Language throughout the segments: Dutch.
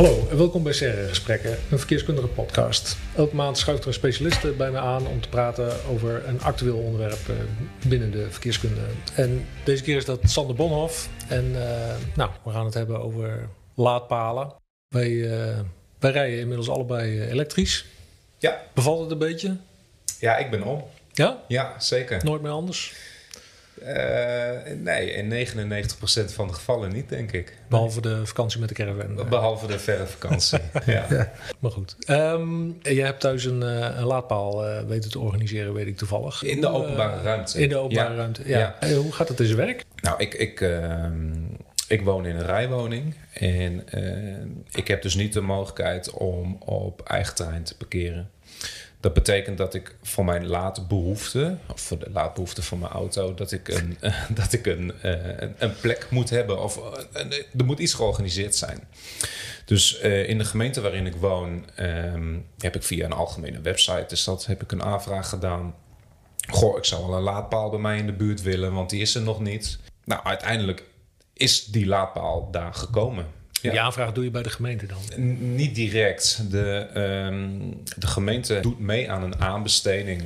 Hallo en welkom bij Serre Gesprekken, een verkeerskundige podcast. Elke maand schuift er een specialist bij me aan om te praten over een actueel onderwerp eh, binnen de verkeerskunde. En deze keer is dat Sander Bonhoff. En uh, nou, we gaan het hebben over laadpalen. Wij, uh, wij rijden inmiddels allebei elektrisch. Ja. Bevalt het een beetje? Ja, ik ben om. Ja? Ja, zeker. Nooit meer anders? Uh, nee, in 99% van de gevallen niet, denk ik. Behalve de vakantie met de caravan. Behalve de verre vakantie, ja. ja. Maar goed. Um, jij hebt thuis een, een laadpaal uh, weten te organiseren, weet ik toevallig. In de openbare ruimte. In de openbare ja. ruimte, ja. ja. Hoe gaat het in zijn werk? Nou, ik, ik, ik woon in een rijwoning. En ik heb dus niet de mogelijkheid om op eigen terrein te parkeren. Dat betekent dat ik voor mijn laadbehoefte, of voor de laadbehoefte van mijn auto, dat ik een, dat ik een, een, een plek moet hebben. Of een, er moet iets georganiseerd zijn. Dus in de gemeente waarin ik woon, um, heb ik via een algemene website, dus dat heb ik een aanvraag gedaan. Goh, ik zou wel een laadpaal bij mij in de buurt willen, want die is er nog niet. Nou, uiteindelijk is die laadpaal daar gekomen. Ja. Die aanvraag doe je bij de gemeente dan? N niet direct. De, um, de gemeente doet mee aan een aanbesteding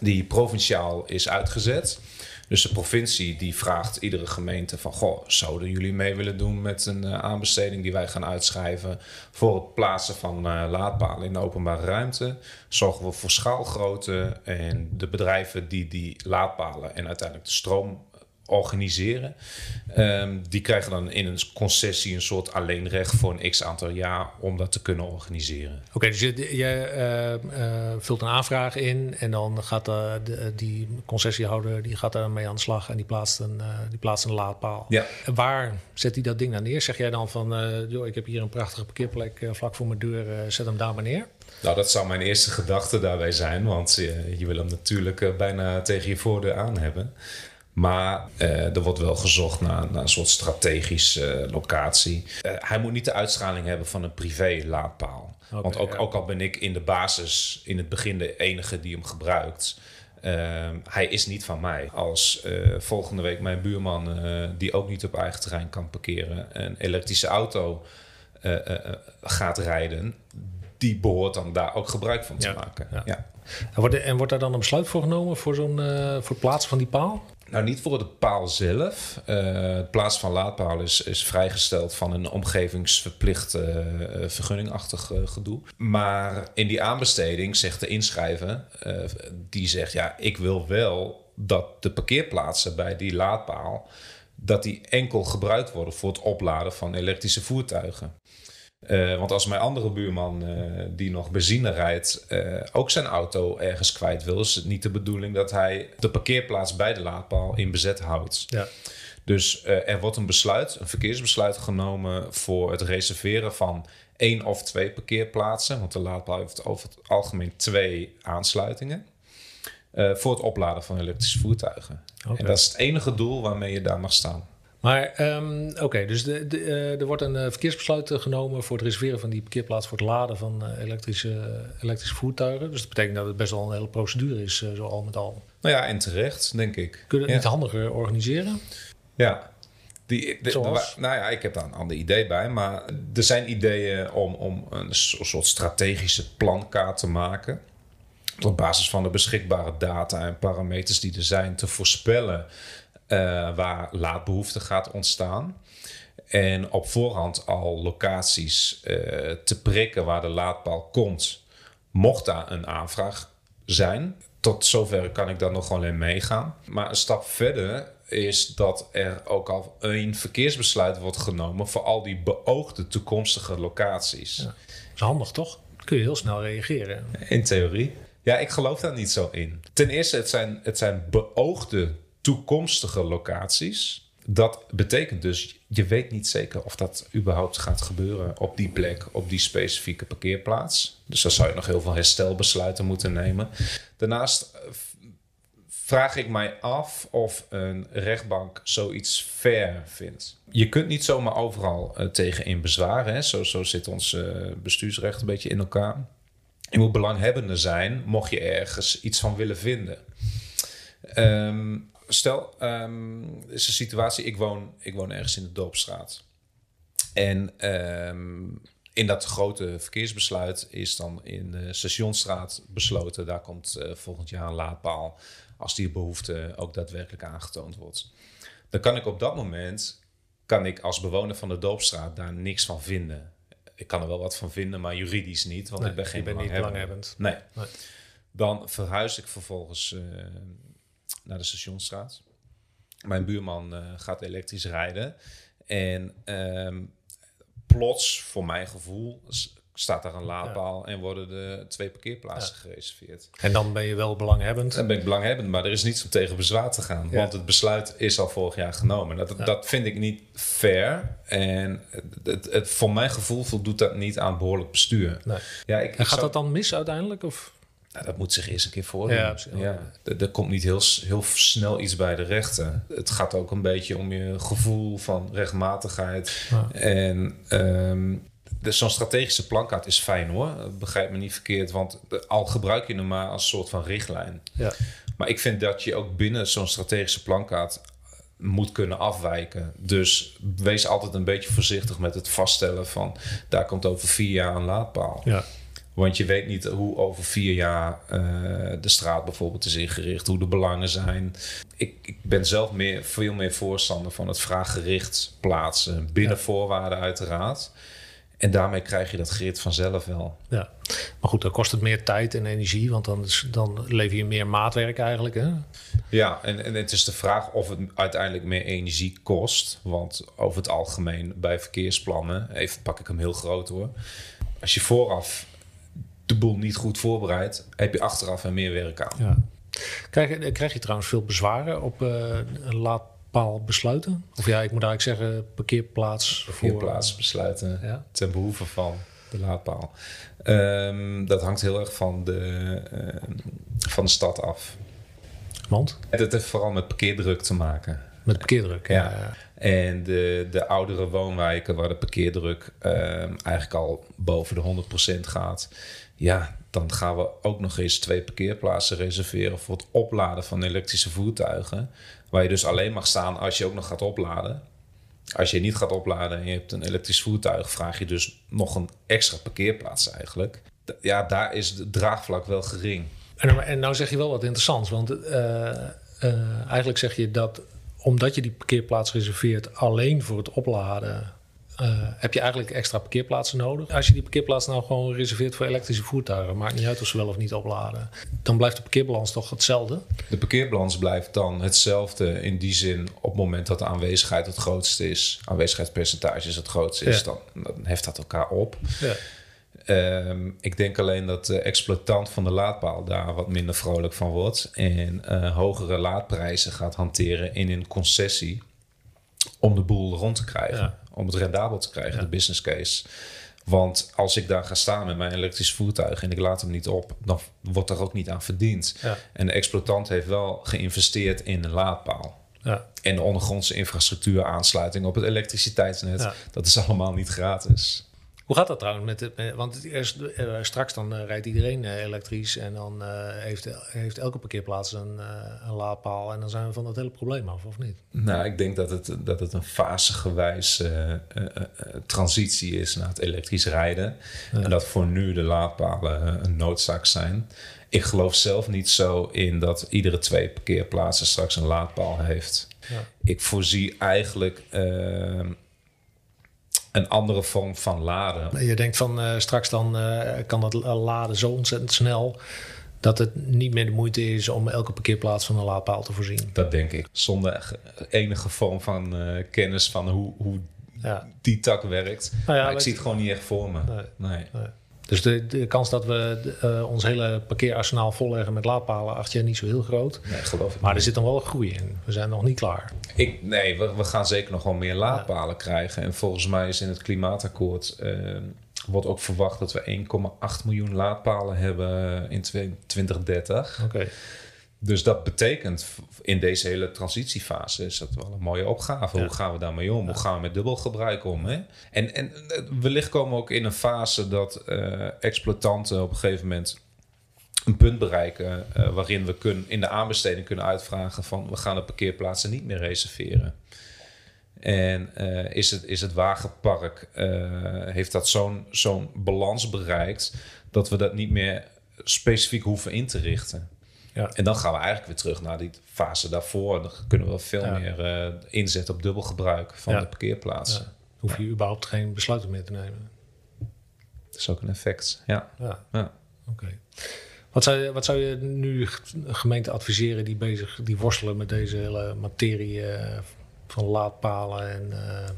die provinciaal is uitgezet. Dus de provincie die vraagt iedere gemeente van... Goh, zouden jullie mee willen doen met een uh, aanbesteding die wij gaan uitschrijven... voor het plaatsen van uh, laadpalen in de openbare ruimte? Zorgen we voor schaalgrootte en de bedrijven die die laadpalen... en uiteindelijk de stroom organiseren. Um, die krijgen dan in een concessie een soort alleenrecht voor een x aantal jaar om dat te kunnen organiseren. Oké, okay, dus je, je uh, uh, vult een aanvraag in en dan gaat uh, de, die concessiehouder die gaat daarmee aan de slag en die plaatst een, die plaatst een laadpaal. Ja. Waar zet hij dat ding dan neer? Zeg jij dan van, joh, ik heb hier een prachtige parkeerplek vlak voor mijn deur, zet hem daar maar neer? Nou, dat zou mijn eerste gedachte daarbij zijn, want je wil hem natuurlijk bijna tegen je voordeur aan hebben. Maar uh, er wordt wel gezocht naar, naar een soort strategische uh, locatie. Uh, hij moet niet de uitstraling hebben van een privé laadpaal. Okay, Want ook, ja. ook, al ben ik in de basis in het begin de enige die hem gebruikt. hij is niet van mij. Als volgende week mijn buurman, die ook niet op eigen terrein kan parkeren, een elektrische auto gaat rijden, die behoort dan daar ook gebruik van te ja, maken. Ja. ja. En, wordt, en wordt daar dan een besluit voor genomen voor, zo'n, voor het plaatsen van die paal? Nou, niet voor de paal zelf. Uh, het plaatsen van laadpaal is, vrijgesteld van een omgevingsverplicht uh, vergunningachtig gedoe. Maar in die aanbesteding zegt de inschrijver, die zegt ja, ik wil wel dat de parkeerplaatsen bij die laadpaal, dat die enkel gebruikt worden voor het opladen van elektrische voertuigen. Uh, want als mijn andere buurman, uh, die nog benzine rijdt, uh, ook zijn auto ergens kwijt wil, is het niet de bedoeling dat hij de parkeerplaats bij de laadpaal in bezet houdt. Ja. Dus er wordt een besluit, een verkeersbesluit genomen voor het reserveren van één of twee parkeerplaatsen. Want de laadpaal heeft over het algemeen twee aansluitingen. voor het opladen van elektrische voertuigen. Okay. En dat is het enige doel waarmee je daar mag staan. Maar um, oké, okay, dus de, de, uh, er wordt een uh, verkeersbesluit genomen voor het reserveren van die parkeerplaats voor het laden van elektrische, elektrische voertuigen. Dus dat betekent dat het best wel een hele procedure is, zo al met al. Nou ja, en terecht, denk ik. Kun je het ja. niet handiger organiseren? Ja. Die, de, Zoals? De, nou ja, ik heb daar een ander idee bij. Maar er zijn ideeën om, om een soort strategische plankaart te maken. Op basis van de beschikbare data en parameters die er zijn te voorspellen waar laadbehoefte gaat ontstaan. En op voorhand al locaties uh, te prikken waar de laadpaal komt, mocht daar een aanvraag zijn. Tot zover kan ik daar nog alleen meegaan. Maar een stap verder is dat er ook al een verkeersbesluit wordt genomen voor al die beoogde toekomstige locaties. Ja. Dat is handig toch? Dan kun je heel snel reageren. In theorie. Ja, ik geloof daar niet zo in. Ten eerste, het zijn, het zijn beoogde toekomstige locaties. Dat betekent dus, je weet niet zeker of dat überhaupt gaat gebeuren op die plek, op die specifieke parkeerplaats. Dus daar zou je nog heel veel herstelbesluiten moeten nemen. Daarnaast vraag ik mij af of een rechtbank zoiets fair vindt. Je kunt niet zomaar overal uh, tegen in bezwaren. Zo, zo zit ons uh, bestuursrecht een beetje in elkaar. Je moet belanghebbende zijn, mocht je ergens iets van willen vinden. Um, stel, um, is een situatie, ik woon, ik woon ergens in de Dorpstraat. En ehm, in dat grote verkeersbesluit is dan in de Stationsstraat besloten... daar komt eh, volgend jaar een laadpaal als die behoefte ook daadwerkelijk aangetoond wordt. Dan kan ik op dat moment, kan ik als bewoner van de Doopstraat daar niks van vinden. Ik kan er wel wat van vinden, maar juridisch niet, want Nee, ik ben geen je bent niet belanghebbend. Nee. Dan verhuis ik vervolgens eh, naar de Stationsstraat. Mijn buurman eh, gaat elektrisch rijden. En ehm, plots, voor mijn gevoel, staat daar een laadpaal en worden de twee parkeerplaatsen gereserveerd. En dan ben je wel belanghebbend. Dan ben ik belanghebbend, maar er is niets om tegen bezwaar te gaan. Ja. Want het besluit is al vorig jaar genomen. Dat, dat vind ik niet fair. En het, het, het- voor mijn gevoel voldoet dat niet aan behoorlijk bestuur. Nee. Ja, ik, En gaat zou- dat dan mis uiteindelijk? Of? Nou, dat moet zich eerst een keer voordoen. Ja, Ja, precies. Er, komt niet heel, heel snel iets bij de rechter. Het gaat ook een beetje om je gevoel van rechtmatigheid. Ja. En dus zo'n strategische plankaart is fijn hoor. Begrijp me niet verkeerd, want al gebruik je hem maar als soort van richtlijn. Ja. Maar ik vind dat je ook binnen zo'n strategische plankaart moet kunnen afwijken. Dus wees altijd een beetje voorzichtig met het vaststellen van... daar komt over vier jaar een laadpaal. Ja. Want je weet niet hoe over vier jaar eh, de straat bijvoorbeeld is ingericht, hoe de belangen zijn. Ik, ik ben zelf meer, veel meer voorstander van het vraaggericht plaatsen, binnen Ja. voorwaarden uiteraard. En daarmee krijg je dat grid vanzelf wel. ja. Maar goed, dan kost het meer tijd en energie, want dan, is, dan lever je meer maatwerk eigenlijk. Hè? Ja, en, en het is de vraag of het uiteindelijk meer energie kost. Want over het algemeen bij verkeersplannen, even pak ik hem heel groot hoor. Als je vooraf de boel niet goed voorbereidt, heb je achteraf er meer werk aan. Ja. Krijg, krijg je trouwens veel bezwaren op eh, een laadpaalbesluiten? Of ja, ik moet eigenlijk zeggen parkeerplaats. voor- Parkeerplaatsbesluiten. Ja. ten behoeve van de laadpaal. Ehm, dat hangt heel erg van de, ehm, van de stad af. Want? En Het heeft vooral met parkeerdruk te maken. Met parkeerdruk. Ja. Ja. En de, de oudere woonwijken waar de parkeerdruk ehm, eigenlijk al boven de 100% gaat. Ja, dan gaan we ook nog eens twee parkeerplaatsen reserveren voor het opladen van elektrische voertuigen. Waar je dus alleen mag staan als je ook nog gaat opladen. Als je niet gaat opladen en je hebt een elektrisch voertuig, vraag je dus nog een extra parkeerplaats eigenlijk. Ja, daar is het draagvlak wel gering. En, en nou zeg je wel wat interessants. Want eh, eh, eigenlijk zeg je dat omdat je die parkeerplaats reserveert alleen voor het opladen, eh, heb je eigenlijk extra parkeerplaatsen nodig. Als je die parkeerplaats nou gewoon reserveert voor elektrische voertuigen, maakt niet uit of ze wel of niet opladen, dan blijft de parkeerbalans toch hetzelfde. De parkeerbalans blijft dan hetzelfde in die zin op het moment dat de aanwezigheid het grootste is, aanwezigheidspercentage het grootste is, Ja. dan, dan heft dat elkaar op. Ja. Ehm, ik denk alleen dat de exploitant van de laadpaal daar wat minder vrolijk van wordt en eh, hogere laadprijzen gaat hanteren in een concessie om de boel rond te krijgen, Ja. Om het rendabel te krijgen, de business case. Want als ik daar ga staan met mijn elektrisch voertuig en ik laat hem niet op, dan wordt er ook niet aan verdiend. Ja. En de exploitant heeft wel geïnvesteerd in een laadpaal. Ja. En de ondergrondse infrastructuur aansluiting op het elektriciteitsnet. Ja. Dat is allemaal niet gratis. Hoe gaat dat trouwens? Met, met- want het eerst, eh, straks dan eh, rijdt iedereen eh, elektrisch en dan heeft, heeft elke parkeerplaats een, een laadpaal en dan zijn we van dat hele probleem af, of niet? Nou, ik denk dat het, dat het een fasegewijs transitie is naar het elektrisch rijden. En dat voor nu de laadpalen een noodzaak zijn. Ik geloof zelf niet zo in dat iedere twee parkeerplaatsen straks een laadpaal heeft. Ja. Ik voorzie eigenlijk eh, een andere vorm van laden. Je denkt van eh, straks dan eh, kan dat laden zo ontzettend snel dat het niet meer de moeite is om elke parkeerplaats van een laadpaal te voorzien. Dat denk ik. Zonder ge- enige vorm van eh, kennis van hoe, hoe Ja. die tak werkt. Nou ja, maar ik zie het gewoon niet echt voor me. Nee. Nee. Nee. Dus de, de kans dat we eh, ons hele parkeerarsenaal volleggen met laadpalen acht jaar niet zo heel groot. Nee, geloof ik Maar er zit dan wel een groei in. We zijn nog niet klaar. Ik, nee, we, we gaan zeker nog wel meer laadpalen krijgen. En volgens mij is in het klimaatakkoord... eh, wordt ook verwacht dat we 1,8 miljoen laadpalen hebben in twe- 2030. Oké. Dus dat betekent in deze hele transitiefase is dat wel een mooie opgave. Ja. Hoe gaan we daarmee om? Hoe gaan we met dubbelgebruik om? Hè? En, en eh, wellicht komen we ook in een fase dat eh, exploitanten op een gegeven moment een punt bereiken eh, waarin we kun, in de aanbesteding kunnen uitvragen van we gaan de parkeerplaatsen niet meer reserveren. En is, het, is het wagenpark, heeft dat zo'n zo'n balans bereikt dat we dat niet meer specifiek hoeven in te richten. Ja. En dan gaan we eigenlijk weer terug naar die fase daarvoor. Dan kunnen we veel Ja. meer eh, inzetten op dubbel gebruik van Ja. de parkeerplaatsen. Hoef je überhaupt geen besluiten meer te nemen. Dat is ook een effect. Ja. Ja, oké. Wat, zou je, wat zou je nu gemeenten adviseren die, bezig, die worstelen met deze hele materie eh, van laadpalen en eh,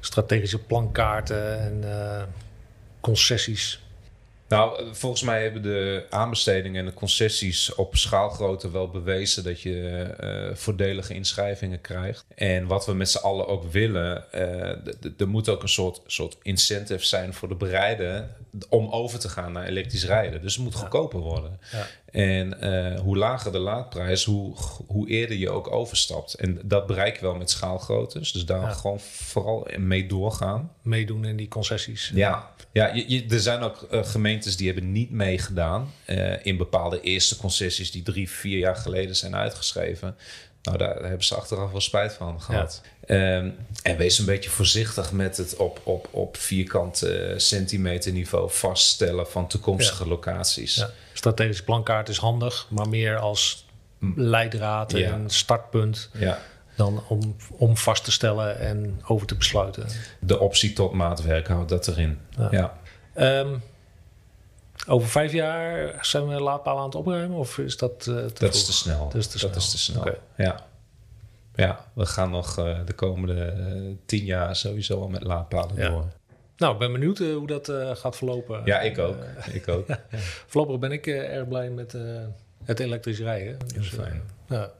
strategische plankaarten en concessies? Nou, volgens mij hebben de aanbestedingen en de concessies op schaalgrootte wel bewezen dat je eh, voordelige inschrijvingen krijgt. En wat we met z'n allen ook willen, eh, er moet ook een soort, soort incentive zijn voor de bereiden om over te gaan naar elektrisch rijden. Dus het moet goedkoper worden. Ja. En eh, hoe lager de laadprijs, hoe, hoe eerder je ook overstapt. En dat bereik je wel met schaalgroottes. Dus daar Ja. gewoon vooral mee doorgaan. Meedoen in die concessies? Ja, ja je, je- er zijn ook eh, gemeentes die hebben niet meegedaan eh, in bepaalde eerste concessies die drie, vier jaar geleden zijn uitgeschreven. Nou, daar hebben ze achteraf wel spijt van gehad. Ehm, en wees een beetje voorzichtig met het op, op, op vierkante eh, centimeter niveau vaststellen van toekomstige locaties. Ja. Strategische plankaart is handig, maar meer als leidraad Ja. en startpunt Ja. dan om, om vast te stellen en over te besluiten. De optie tot maatwerk houdt dat erin. Ja. Ja. Ehm, over vijf jaar zijn we laadpalen aan het opruimen of is dat eh, te Dat vroeg? is te snel. Dat is te snel. is te snel. Ja. ja, we gaan nog eh, de komende eh, tien jaar sowieso al met laadpalen Ja. door. Nou, ik ben benieuwd hoe dat gaat verlopen. Ja, ik ook. Ik ook. voorlopig ben ik erg blij met het elektrisch rijden. Dus, fijn. ja.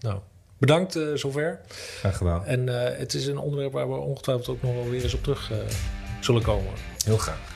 Nou, bedankt zover. Graag gedaan. En het is een onderwerp waar we ongetwijfeld ook nog wel weer eens op terug zullen komen. Heel graag.